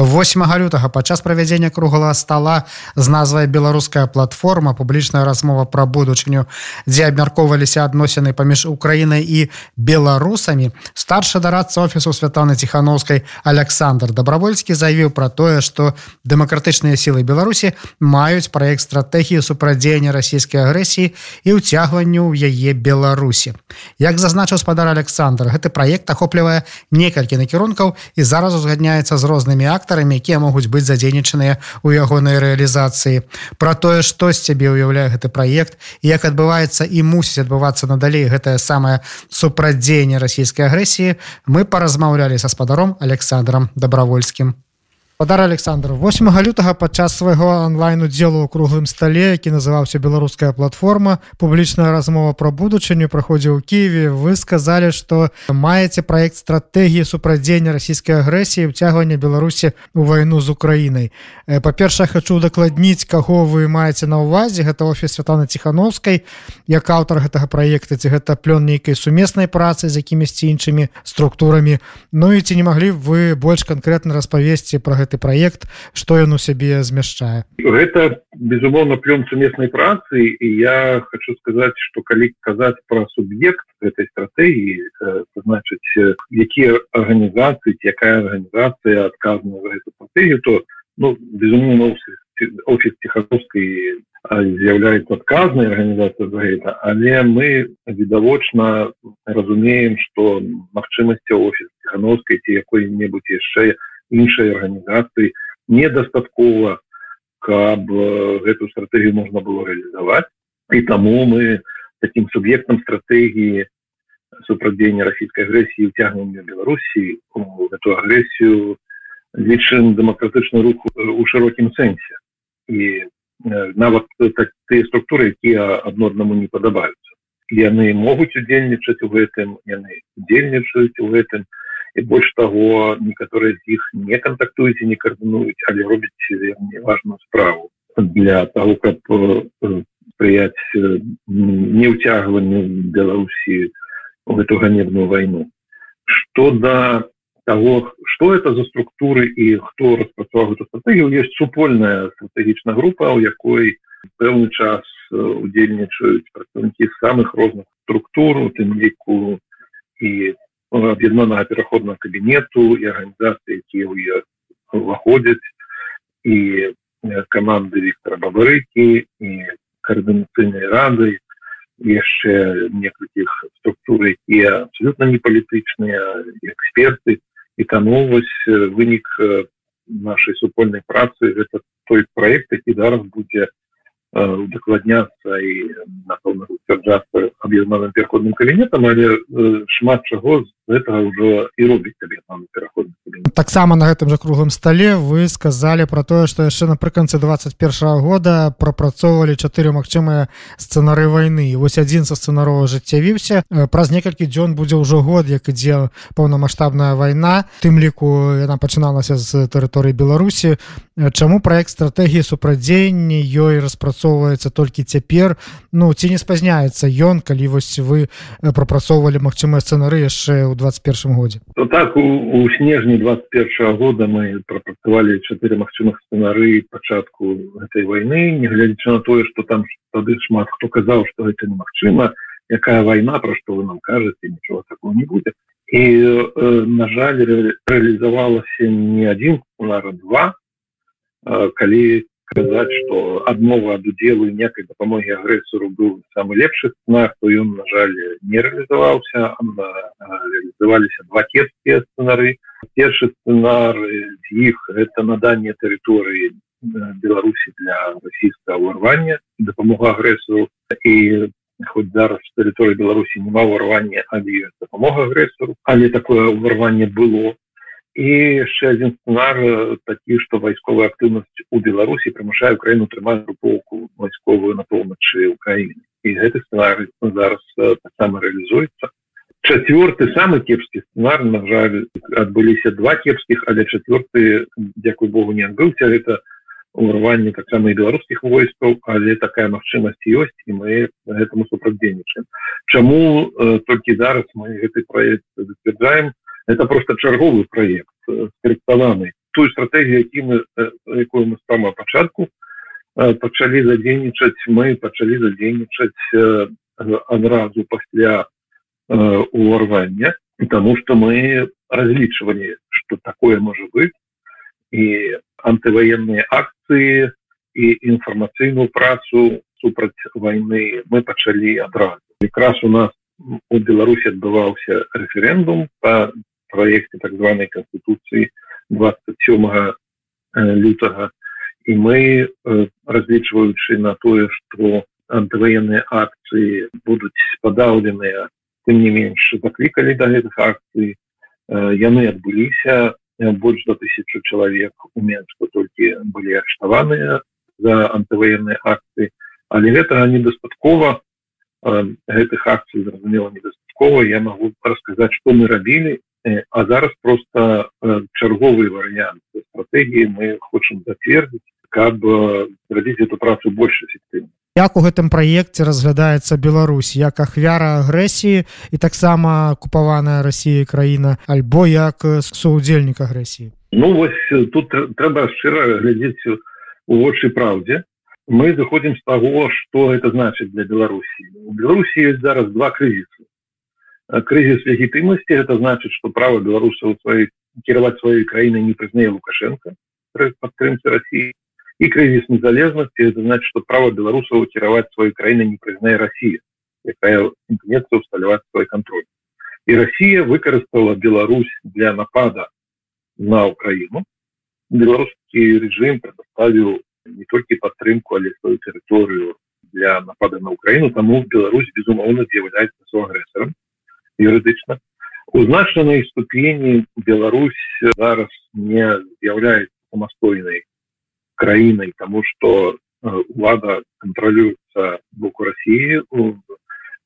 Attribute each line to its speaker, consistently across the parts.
Speaker 1: 8 лютага падчас правядзення круглага стола з назвай беларуская платформа публічная размова пра будучыню дзе абмяркоўваліся адносіны паміж украінай і беларусамі. Старшы дарадца офісу святаны ціхановскай александр добровольскі заявіў пра тое што дэмакратычныя сілы беларусі маюць праект стратэгіі супрадзеяння расійскай агрэсіі і ўцягванню ў яе беларусі. Як зазначыў спадар александр гэты праект ахоплівае некалькі накірункаў і зараз узгадняецца з рознымі актамі фактарамі якія могуць быць задзейнічаныя ў ягонай рэалізацыі. Про тое што з цябе ўяўляе гэты праект як адбываецца і мусіць адбывацца надалей гэтае самае супрадзеянне расійскай агрэсіі мы паразмаўлялі са спадаром александром добровольскім Падар Александр 8 лютага падчас свайго онлайн удзелу ў круглым стале які называўся беларуская платформа публічная размова пра будучыню праходзіў у Киеве вы сказалі што маеце праект стратэгіі супрадзення расійскай агрэсіі ўцягвання беларусі у вайну з украінай па-першае хочу удакладніць каго вы маеце на ўвазе гэта офіс святана ціхановскай як аўтар гэтага праекта ці гэта плён нейкай сумеснай працы з якімісьці іншымі структурамі. Ну і ці не маглі вы больш канкрэтна распавесці пра гэта гэты проект что ён у сябе змяшчае?
Speaker 2: Гэта безумоўно плён сумеснай працы і я хочу сказаць что калі казаць про суб'ект этой стратегії значыць якія арганізацыі якая арганізацыя адказана за эту стратегію то ну безумоўно офіс тихоховской з'яўляецца адказнай арганізацыя за гэта але мы відавочна разумеем что магчымасці офіс тихохановской ці якой-небудзь яшчэ іншай арганізацыі недастаткова каб гэту стратегію можна было реалізаваць і таму мы таким суб'ектам стратегії супрадзення расійскай агрэсіі уцягнення беларусі эту агрэсію лічым дэмакратычны рух у шырокім сэнсе. І нават так, тыя структуры якія адно аднаму не падабаюцца. Яны могуць удзельнічаць у гэтым яны удзельнічаюць у гэтым і больш таго некаторыя з іх не кантактуюць і не каардынуюць але робяць важную справу для того каб спрыяць неўцягванню беларусі в эту ганебную войну. Что да того что это за структуры і хто распрацаваў эту стратегію есть супольная стратегічная група у якой пэўны час удзельнічаюць прадстаўнікі самых розных структур у тым ліку і аб'яднанага пераходнага кабінету і арганізацыі якія ў уваходзяць і каманды Віктора бабарыкі і каардынацыйнай рады яшчэ некалькіх структур якія абсолютно не палітычныя эксперты. І таму вось вынік нашай супольнай працы гэта той проект які зараз будзе удакладняцца і напэўна уцвярджацца аб'яднаным пераходным кабінетам але шмат чаго з гэтага ўжо і робіць аб'яднаны пераходны
Speaker 1: таксама на гэтым жа круглым стале вы сказалі про тое што яшчэ напрыканцы 21 -го года прапрацоўвалі чатыры магчымыя сцэнары войны вось адзін са сцэнарова жыццявіўся праз некалькі дзён будзе ўжо год як ідзе паўнамасштабная вайна. Тым ліку яна пачыналася з тэрыторыі беларусі. Чаму праект стратэгіі супрадзеяння ёй распрацоўваецца толькі цяпер? Ну ці не спазняецца ён калі вось вы прапрацоўвалі магчымыя сцэнары яшчэ ў 21 годзе
Speaker 2: то так у, у снежні 21 года мы прапрацавалі чатыры магчымых сцэнары пачатку гэтай войны нягледзячы на тое что там тады шмат хто казаў что гэта немагчыма якая вайна про што вы нам кажаце нічого такого не будзе. І э, на жаль ре, реалізавалася не адзін унара два. Калі сказаць что адмова ад удзелу некай дапамогі агрэсору быў самы лепшы сценар то ён на жаль не реалізаваўся реалізаваліся два кепскія сцэнары. Першы сцэнар з іх это наданне тэрыторыі беларусі для расійскага ўварвання дапамога агрэсору і хоть зараз тэрыторыі беларусі няма ўварвання але дапамога агрэсору але такое ўварванне было і яшчэ один сценар такі что вайсковая актыўнасць у беларусі прымушае украіну трымаць групоўку вайсковую на поўначы украіны і гэты сценар зараз таксама реалізуецца чацвёрты самы кепскі сценар на жаль адбыліся два кепскіх але чацвёрты дзякуй богу не адбыўся гэта урванне таксама і беларускіх войскаў але такая магчымасць ёсць і мы гэтаму супрацьдзейнічаем Чаму э, толькі зараз мы гэты проект зацвярджаем это просто чарговы проект скорректаваны тую стратегію які мы якую мы сама пачатку пачалі задзейнічаць мы пачалі задзейнічаць адразу пасля уварвання тому что мы разлічвалі что такое можа быть і антываенныя акцыі і інфармацыйную працу супраць войны мы пачалі адразу. Якраз у нас у беларусі адбываўся референдум по проекте так званой конституции 27 лютага і мы разлічваючы на тое что антываенныя акцыі будуць падаўленыя тым не менш заклікалі да гэтых акцый яны адбыліся больш за тысячу чалавек у менску толькі былі арыштаваныя за антываенныя акцыі але гэтага недастаткова гэтых акцый зразумела недастаткова я могу расказаць что мы рабілі а зараз просто чарговы варыянт стратегії. Мы хочам зацвердзіць каб зрабіць эту працу больш эфектыўна
Speaker 1: як у гэтым праекце разглядаецца Беларусь? Як ахвяра агрэсіі і таксама купаваная Росіяй краіна? Альбо як суудзельнік агрэсіі?
Speaker 2: Ну вось тут трэба шчыра глядзець у вочы праўдзе. Мы заходзім з таго што это значыць для Беларусі. У Беларусі ёсць зараз два крызісы крызіс легітымнасці это значыць што права беларусаў сваёй кіраваць сваёй краінай не прызнае лукашенко падтрымцы Росіі і крызіс незалежнасці это значит что право беларусаў кіраваць сваю краіну не прызнае Россия якая імкнецца усталяваць свой контроль і Россия выкарыстала Беларусь для напада на Украіну беларускі режим предоставіў не толькі падтрымку але сваю тэрыторыю для напада на Украіну таму Беларусь безумоўна з'яўляецца су агрэсарам юрыдычна у значнай ступені Беларусь зараз не з'яўляецца самастойнай краінай тому что влада контролюецца боку России. У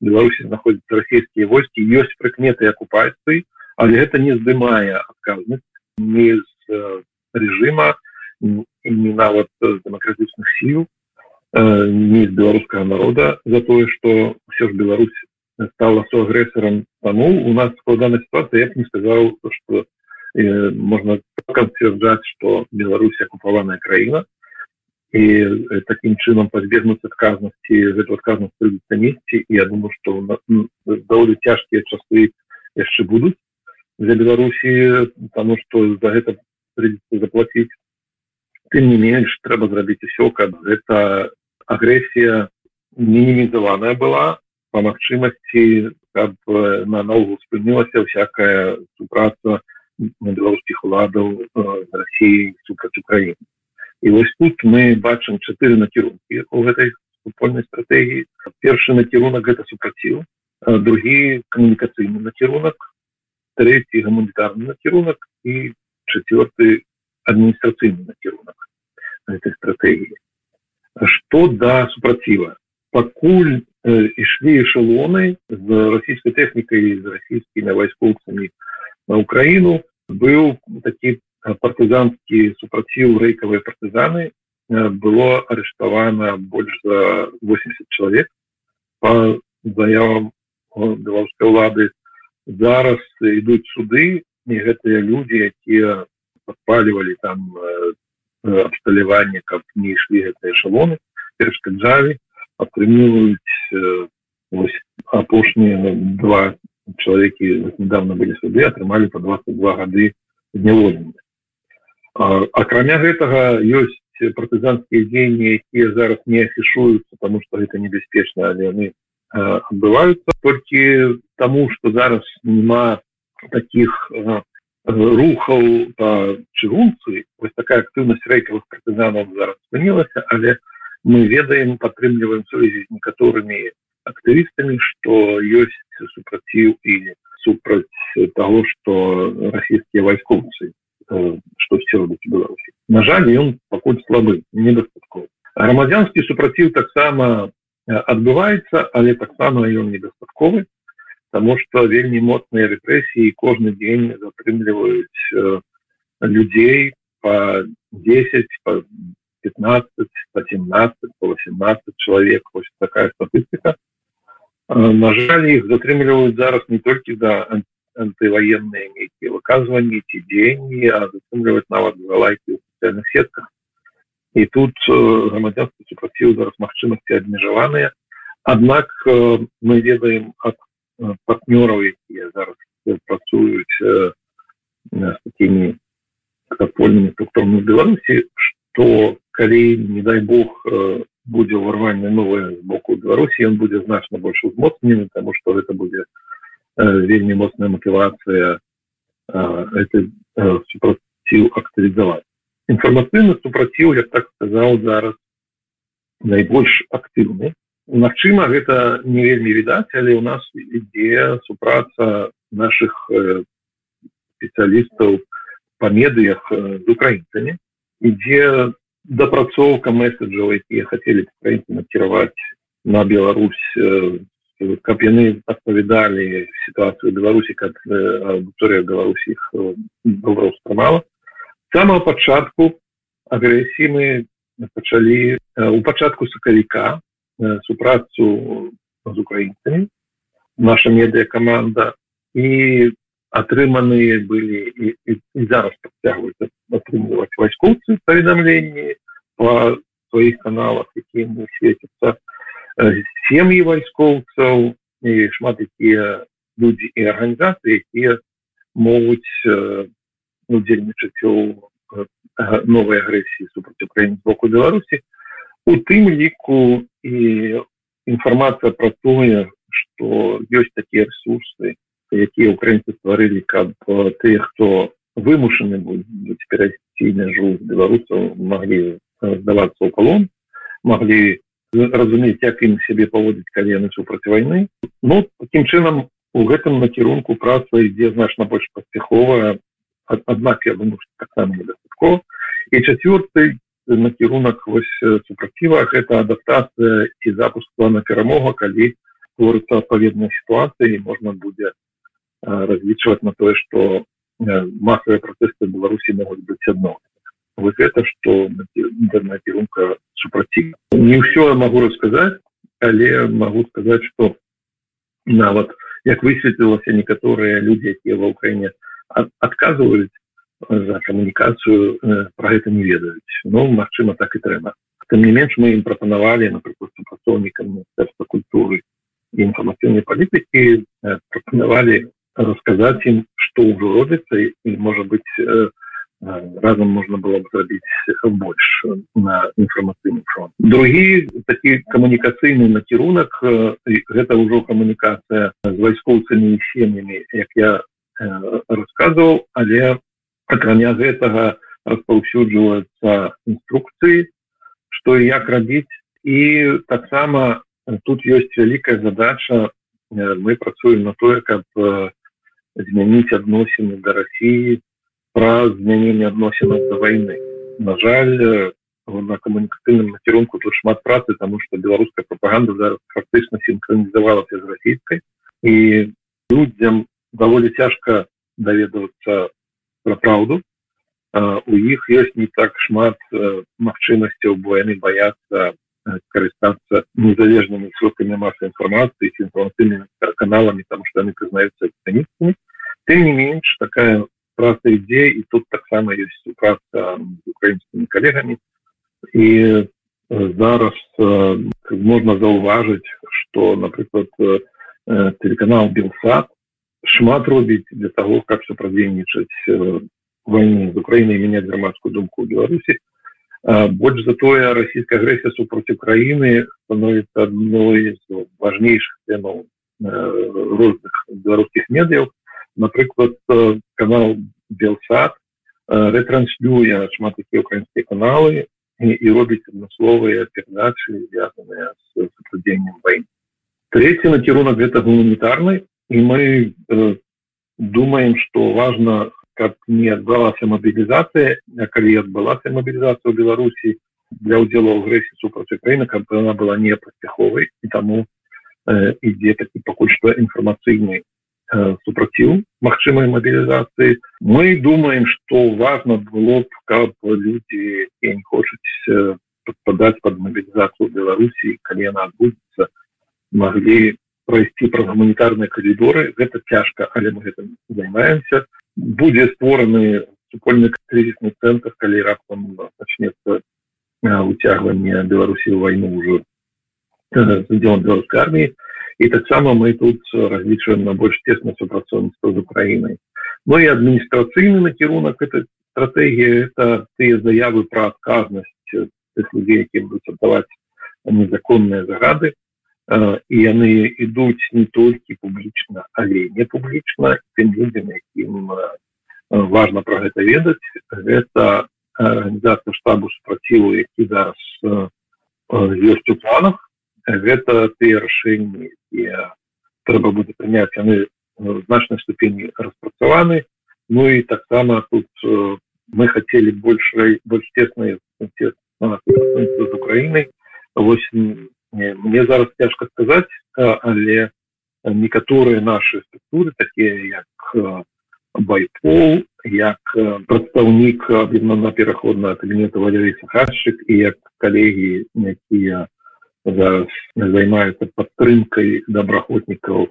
Speaker 2: Беларусі знаходзяцца расійскія войскі ёсць прыкметы акупацыі але гэта не здымае адказнасць не з режима не нават дэмакратычных сіл не з беларускага народа. За тое что все ж Беларусь стала суагрэсарам таму у нас складана ситуация я не сказал что можно концерджаць что беларусь акупаваная краіна і таким чынам пазбегнуць адказнасці гэту адказнасць прыйдзецца несці і я думаю что даволі цяжкія часы яшчэ будуць для беларусі тому что за гэта прыйдзецца заплатіць тым не менш трэба зрабіць усё каб гэта агрэсія мінімізаваная была по магчымасці каб на наогул спынілася всякая супраца беларускіх уладаў Росіі супраць Украіны. І вось тут мы бачым чатыры накірункі у гэтай супольнай стратэгіі. Першы накірунак гэта супраціў другі камунікацыйны накірунак третий гуманітарны накірунак і чацвёрты адміністрацыйны накірунак этой стратэгіі. Что да супраціва пакуль ішлі эшелоны з расійскай тэхнікай з расійскімі вайскоўцамі на Украіну быў такі партызанскі супраціў рэйкавыя партызаны было арыштавана больш за 80 чалавек. По заявам беларускай улады зараз ідуць суды і гэтыя людзі якія падпалівалі там абсталяванне каб не ішлі гэтыя эшалоны перашкаджалі атрымліваюць апошнія два чалавекі недавно былі суды атрымалі по 22 гады зняволення акрамя гэтага ёсць партызанскія дзеянні якія зараз не афішуюцца тому что гэта небяспечна але яны адбываюцца толькі таму что зараз нема таких рухаў по чыгунцы вось такая актыўнасць рэйкавых партызанов зараз спынілася але мы ведаем падтрымліваем сувязі з некаторымі актывістамі что ёсць супраціў і супраць того что расійскія вайскоўцы что все робіць беларусі на жаль ён пакуль слабы недастатков грамадзянскі супраціў таксама адбываецца але таксама ён недастатковы тому что вельмі моцныя рэпрэсіі кожны дзень затрымліваюць людзей по 10 по 15 по 17 по 18 человек вось такая статыстика на жаль их затрымліваюць зараз не толькі да антываенныя нейкія выказванні ці дзеянні а затрымліваць нават лайки ў социальных сетках і тут грамадзянства супраціў зараз магчымасці абмежаваныя Аднак мы ведаем ад партнёраў якія зараз працуюць с такими подпольными структурами Беларуси, что калі не дай бог будзе ўварванне новое з боку Беларусі он будзе значна больше узмоцнены тому что это будзе вельмі моцная мотивация это супраціў актывізаваць інфармацыйны супраціў я так сказал зараз найбольш актыўны Магчыма гэта не вельмі відаць але у нас ідзе супраца наших спецыялістаў по медыях з украінцамі. Ідзе дапрацоўка месседжаў якія хацелі украінцы накіраваць на Беларусь каб яны адпавядалі сітуацыю беларусі как аўдыторыя беларусіх добра ўспрымала самого пачатку агрэсіі мы пачалі у пачатку сакавіка супрацу з украінцамі наша медыа команда і атрыманыя былі і, і, і зараз працягваюць атрымліваць вайскоўцы паведамленні по сваіх каналах якія не светяцца сем'і вайскоўцаў і шмат якія людзі і арганізацыі якія могуць удзельнічаць у новой агрэсіі супраць украін з боку беларусі у тым ліку і інфармацыя пра тое што ёсць такія ресурсы якія украінцы стварылі каб тыя хто вымушаны будуць перайсці мяжу беларусаў маглі здавацца ў палон маглі разумець як ім сябе паводзіць калі яны супраць вайны. Ну таким чынам у гэтым накірунку праца ідзе значна больш паспяховая аднак я думаю таксама недастаткова. І чацвёрты накірунак вось супраціва гэта адаптацыя і запуск плана перамога калі творыцца адпаведная сітуацыя і можна будзе разлічваць на тое што масавыя пратэсты беларусі могуць быць адно вот это что накірунка супраці не ўсё я могу расказаць але могу сказаць что нават як высветлілася некаторыя людзі якія ва ўкраіне адказваюць за камунікацыю про гэта не ведаюць ну, магчыма так і трэба тым не менш мы ім прапанавалі напрыклад супрацоўнікам міністэрства культуры інфармацыйнай палітыкі прапанавалі рассказать им что уже робится и может быть разом можно было бы зрабіць больше на інфармацыйны фронт другі такі камунікацыйны накірунак гэта ўжо камунікацыя з вайскоўцамі і сем'ямі як я рассказываў але акрамя гэтага распаўсюджваюцца інструкцыі что і як рабіць і таксама тут ёсць вялікая задача мы працуем на тое каб змяніць адносіны да Росіі пра змяненне адносінаў да вайны на жаль на камунікацыйным накірунку тут шмат працы тому что беларуская прапаганда зараз практычна синхронізавалася з расійскай і людзям даволі цяжка даведвацца пра праўду у іх ёсць не так шмат магчымасцяў бо яны баяцца карыстацца незалежнымі срокамі масы інфармацыі з інфармацыйнымі каналамі там што яны прызнаюцца экстраністамі тым не менш такая праца ідзе і тут таксама ёсць супраца з украінскімі калегамі і зараз можна заўважыць што напрыклад телеканал белсад шмат робіць для того каб супрадзейнічаць войне з украінай мяняць грамадскую думку беларусі больш затое расійская агрэсія супраць Украіны становіцца адной з важнейшых тэмаў розных беларускіх медыяў напрыклад канал белсад ретранслюе шмат такія украінскія каналы і, і робіць адмысловыя перадачы звязаныя з супрадзеннем войны. Третий накірунак гэта гуманітарны і мы э, думаем что важно каб не адбылася мобілізацыя калі адбылася мобілізацыя ў беларусі для ўдзелу агрэсіі супраць украіны каб она была не паспяховай і таму э, ідзе такі пакуль што інфармацыйны супраціў магчымай мабілізацыі. Мы думаем что важно было б каб люди не хочуць падпадаць под мобілізацыю беларусі калі яна адбудзецца могли пройсці праз гуманітарныя коридоры гэта цяжка але мы гэтым займаемся будзе створаны супольны крызісны цэнтр калі раптам начнется уцягванне беларусі ў вайну ўжо задзел беларускай арміі і таксама мы тут разлічваем на больш тесна супрацоўніцтва з украінай Ну і адміністрацыйны накірунак этой стратегії это тыя заявы пра адказнасць тых людзей які будуць аддаваць незаконныя загады і яны ідуць не толькі публічна але не публічна тым людзям якім важно про гэта ведаць гэта арганізацыя штабу супраціву які зараз ёсць у планах гэта тыя рашэнні трэба будзе прыняць яны значнай ступені распрацаваны Ну і таксама тут мы хотели больше больш тесной з Украінай вось мне зараз цяжка сказаць але некаторыя наши структуры такія як байпол як прадстаўнік аб'яднана пераходна кабінета валерый сахарчык і як калегі якія зараз займаюцца падтрымкай добраахвотнікаў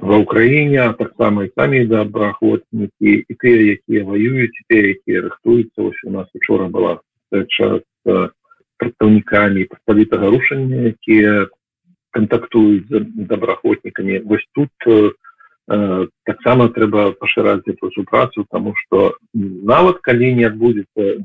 Speaker 2: ва ўкраіне таксама і самі добраахвотнікі і тыя якія ваююць тыя якія рыхтуюцца. Ось у нас учора была час прадстаўнікамі паставітага рушання якія кантактуюць з добраахвотнікамі. Вось тут э, таксама трэба пашыраць эту супрацу тому что нават калі не адбудзецца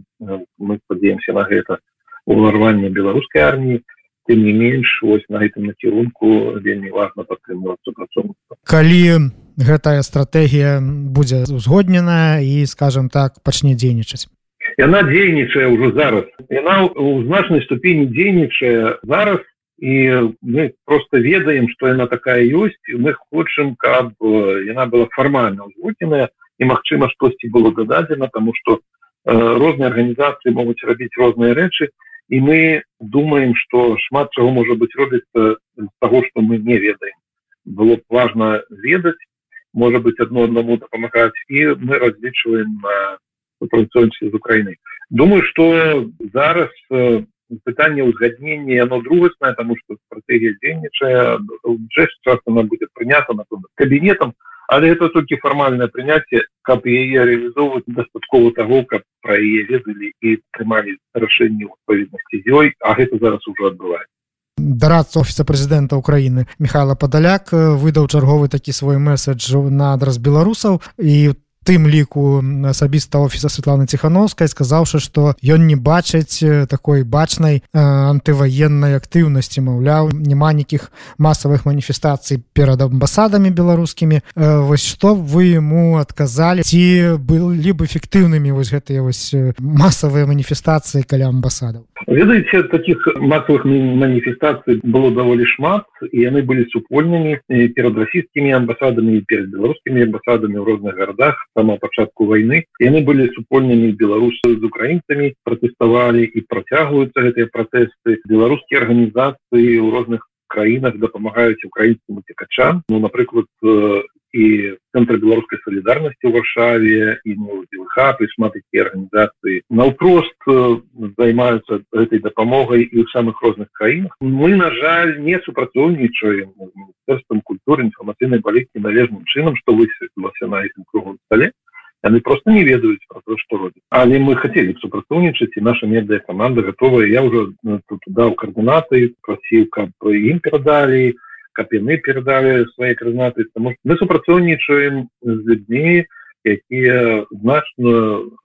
Speaker 2: мы спадзеемся на гэта уварванне беларускай арміі тым не менш вось на гэтым накірунку вельмі важно падтрымваць супрацоўніцтва.
Speaker 1: Калі гэтая стратэгія будзе узгодненая і скажем так пачне дзейнічаць
Speaker 2: яна дзейнічае ўжо зараз. Яна у значнай ступені дзейнічае зараз. І мы просто ведаем что яна такая ёсць мы хочам каб яна была фармальна узгодненая і магчыма штосьці было дададзена тому что э, розныя арганізацыі могуць рабіць розныя рэчы і мы думаем что шмат чаго можа быть робіцца з того что мы не ведаем. Было б важно ведаць может быть одно одному дапамагаць і мы разлічваем на супрацоўнічаць з Украінай думаю что зараз э, пытанне узгаднення оно другаснае тому что стратегія дзейнічае час она будет прынята на кабінетам але это толькі фармальное прыняцце каб яе реалізоўваць дастаткова того каб пра яе ведалі і прымалі рашэнне адпаведнасці з ёй а гэта зараз ужо адбываецца
Speaker 1: дарацца офіса прэзідэнта Украіны Михайла падаляк выдаў чарговы такі свой месседж на адрас беларусаў і тым ліку асабіста офіса Святланы ціхановскай сказаўшы што ён не бачыць такой бачнай антываеннай актыўнасці маўляў няма нейкіх масавых маніфестацый перад амбасадамі беларускімі. Вось што вы ему адказалі? Ці былі б эфектыўнымі вось гэтыя вось масавыя маніфестацыі каля амбасадаў?
Speaker 2: Ведаеце таких масовых маніфестацый было даволі шмат і яны былі супольнымі перад расійскімі амбасадамі перед беларускімі амбасадамі ў розных гарадах самого пачатку войны яны были супольнымі беларусаў з украінцамі пратэставалі і працягваюцца гэтыя пратэсты. Беларускія арганізацыі ў розных краінах дапамагаюць украінскім уцекачам ну напрыклад і цэнтр беларускай салідарнасці ў варшаве і хап і шмат такія арганізацыі наўпрост займаюцца гэтай дапамогай і ў самых розных краінах мы на жаль не супрацоўнічаем міністэрствам культуры інфармацыйнай паліткі належным чынам што высветлілася на гэтым кругом стале яны просто не ведаюць про то что робіць але мы хотели б супрацоўнічаць і наша медыя команда готовая я уже тут даў координаты просіў каб ім перадалі каб яны перадалі свои координаты потому что мы супрацоўнічаем з людьми якія значную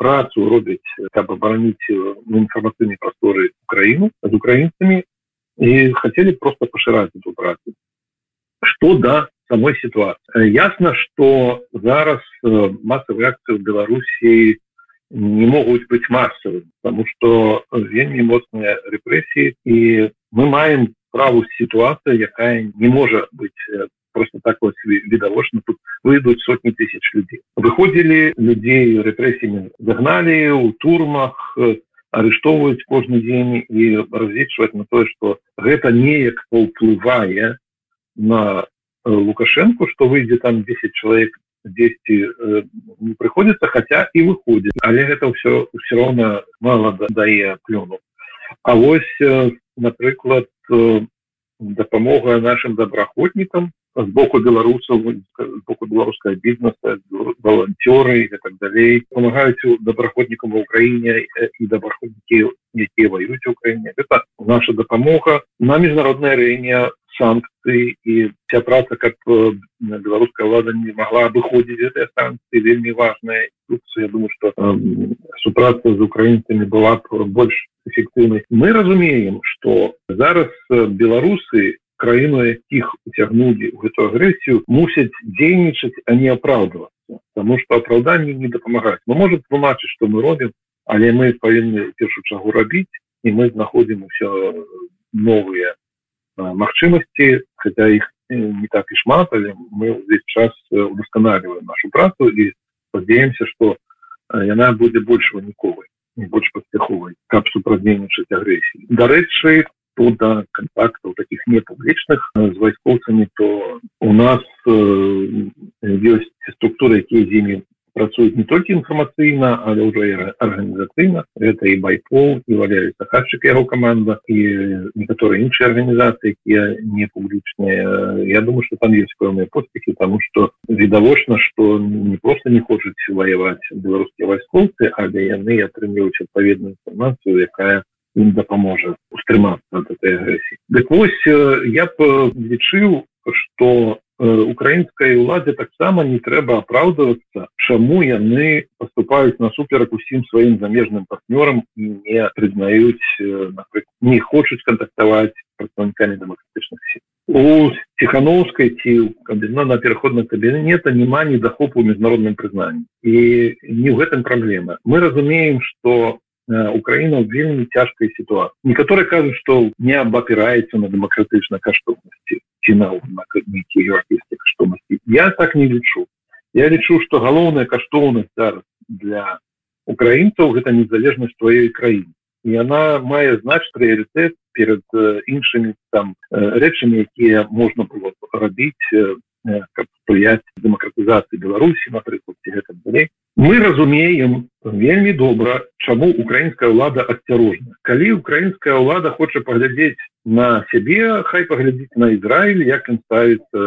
Speaker 2: працу робяць каб абараніць інфармацыйнай прасторы украіну з украінцамі і хотели просто пашыраць эту працу. Что да самой ситуации? Ясно что зараз массовые акции в белоруссии не могут быть массовым потому что вельмі моцные репрессии и мы маем праву ситуация якая не может быть просто так вот видовочно тут выйдут сотни тысяч людей. Выходили людей репрессиями загнали у турмах арыштовывать кожны день и различивать на то что гэта неяк паўплывае на лукашенко что выйдзе там 10 человек 10 э, не приходится хотя и выходит. Але это все все равно мало дае плюну А вось э, напрыклад э, дапамога нашим добраахвотнікам з боку беларусаў боку беларускага бізнеса волонцёры і так далей. Помогаюць добраахвотнікам в Украіне і добраахвотнікі якія воююць Украіне это наша дапамога на міжнародная арэне санкцыі і вся праца как беларуская ўлада не могла абыходзіць этой станцыі вельмі важная тут я думаю что супраца з украінцамі была больш эффектыўнай мы разумеем что зараз беларусы краіну якіх уцягнулі ў гэту агрэсію мусяць дзейнічаць а не апраўдвацца потому что апраўданні не дапамагаць мы можем тлумачыць что мы робім але мы павінны першую чагу рабіць і мы знаходзім усё новыя магчымасці хотя іх не так і шмат але мы увесь час удасканаливаем нашу працу і спадзеемся что яна будзе больш выніковай больш паспяховай каб супрадзейнічаць агрэсіі дарэчы то да контактаў таких непублічных з вайскоўцамі то у нас ёсць структуры якія з імі працуюць не толькі інфармацыйна але ўжо арганізацыйна. Это і байпол і валерый сахарчык яго команда і некаторыя іншыя арганізацыі якія не публічныя. Я думаю что там есть пэўныя поспехи тому что відавочна что не просто не хочуць ваяваць беларускія вайскоўцы але яны атрымліваюць адпаведную інфармацыю якая дапаможа устрымацца от этой агрэсіі. Дык вось я б лічыў что украінскай уладзе таксама не трэба апраўдвацца чаму яны поступаюць насуперак усім сваім замежным партнёрам і не прызнаюць не хочуць кантактаваць прадстаўнікамі дэмакратычных сіл. У ціхановскай ці кабіна на пераходных кабінета няма недахопу міжнародным прызнанні і не ў гэтым праблема мы разумеем что Украіна ў вельмі цяжкай сітуацыі некаторыя кажуць што не абапіраецца на дэмакратычна каштоўнасці ці на нейкія еўрапейскія каштоўнасці я так не лічу я лічу што галоўная каштоўнасць зараз для украінцаў гэта незалежнасць твоей краіны і она мае знач прыярытэт перед іншымі там рэчамі якія можна было рабіць каб спрыяць дэмакратызацыі беларусі напрыклад гэта далей мы разумеем вельмі добра чаму украінская ўлада асцярожна. Калі украінская ўлада хоча паглядзець на сябе хай паглядзіць на Ізраіль як ён ставіцца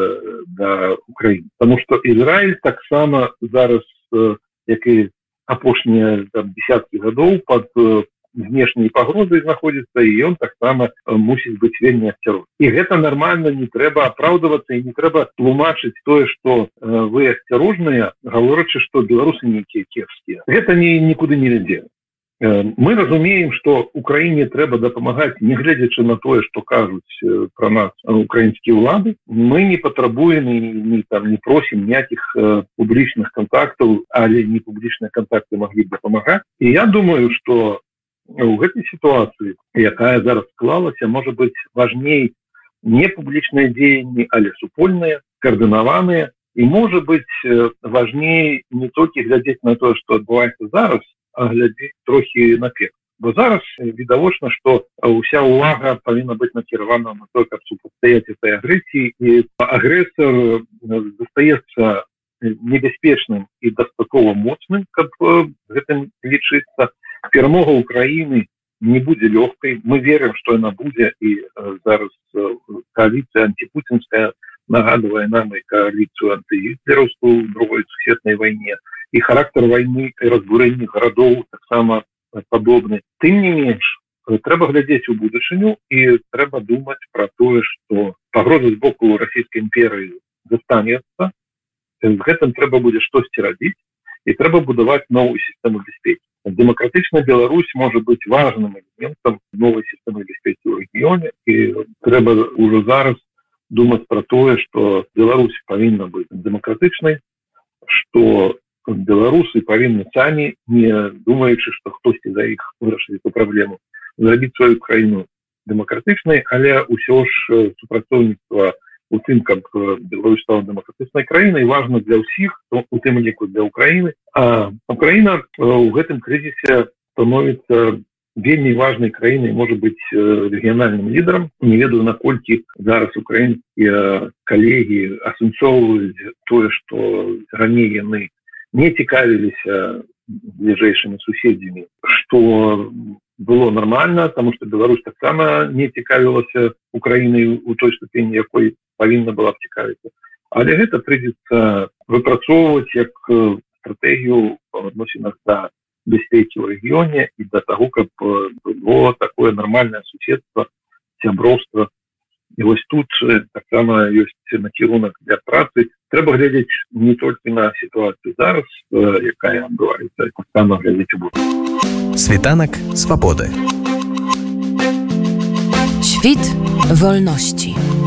Speaker 2: да Украіны. Потому что Ізраиль таксама зараз як і апошнія десяткі гадоў под знешняй пагрозай знаходзіцца і ён таксама мусіць быць вельмі асцярог і гэта нормально не трэба апраўдвацца і не трэба тлумачыць тое что вы асцярожныя гаворачы что беларусы нейкія кепскія гэта не нікуды не лядзе мы разумеем что украіне трэба дапамагаць нягледзячы на тое что кажуць про нас украінскія ўлады мы не патрабуем і не там не просім ніякіх публічных контактаў але не публічныя контакты маглі дапамагаць і я думаю что у гэтай сітуацыі якая зараз склалася можа быть важней не публічныя дзеянні але супольныя каардынаваныя і можа быть важней не толькі глядзець на тое что адбываецца зараз а глядзець трохі наперед бо зараз відавочна что уся увага павінна быць накіравана на то каб супастаяць этой агрэсіі і агрэсор застаецца небяспечным і дастаткова моцным каб гэтым лічыцца перамога Украіны не будзе лёгкай мы верым что яна будзе і зараз коаліцыя антипутинская нагадывае нам и коалицию антигитлеровскую другой сусветной войне и характер войны и разбурэння городов таксама подобны тым не менш трэба глядзець у будучыню і трэба думать про тое что пагроза з боку российской империи застанется гэтым трэба будзе штосьці рабіць і трэба будаваць новую сістэму бяспекі демократычна Беларусь может быть важным элементом новой системы бяспеки в регионе и трэба уже зараз думать про тое что Беларусь повинна быть демократычной что беларусы повинны сами не думаючы что хтосьці за их вырашить эту проблему зрабіць свою краіну демократычнай але ўсё ж супрацоўніцтва у тым как Беларусь стала демократычнай краінай важно для ўсіх у тым ліку для Украіны. А Украіна у гэтым крызісе становіцца вельмі важнай краінай можа быць рэгіянальным лідарам. Не ведаю наколькі зараз украінскія калегі асэнцоўваюць тое што раней яны не цікавіліся бліжэйшымі суседзямі что было нормально тому что Беларусь таксама не цікавілася Украінай у той ступені якой павінна была б цікавіцца але гэта прыйдзецца выпрацоўваць як стратегію адносінах да бяспекі ў рэгіёне і да таго каб было такое нормальное суседство сяброўства і вось тут таксама ёсць накірунак для працы трэба глядзець не толькі на сітуацыю зараз якая адбываецца таксама глядзець у
Speaker 3: Світанак свабоды.
Speaker 4: Świt wolności.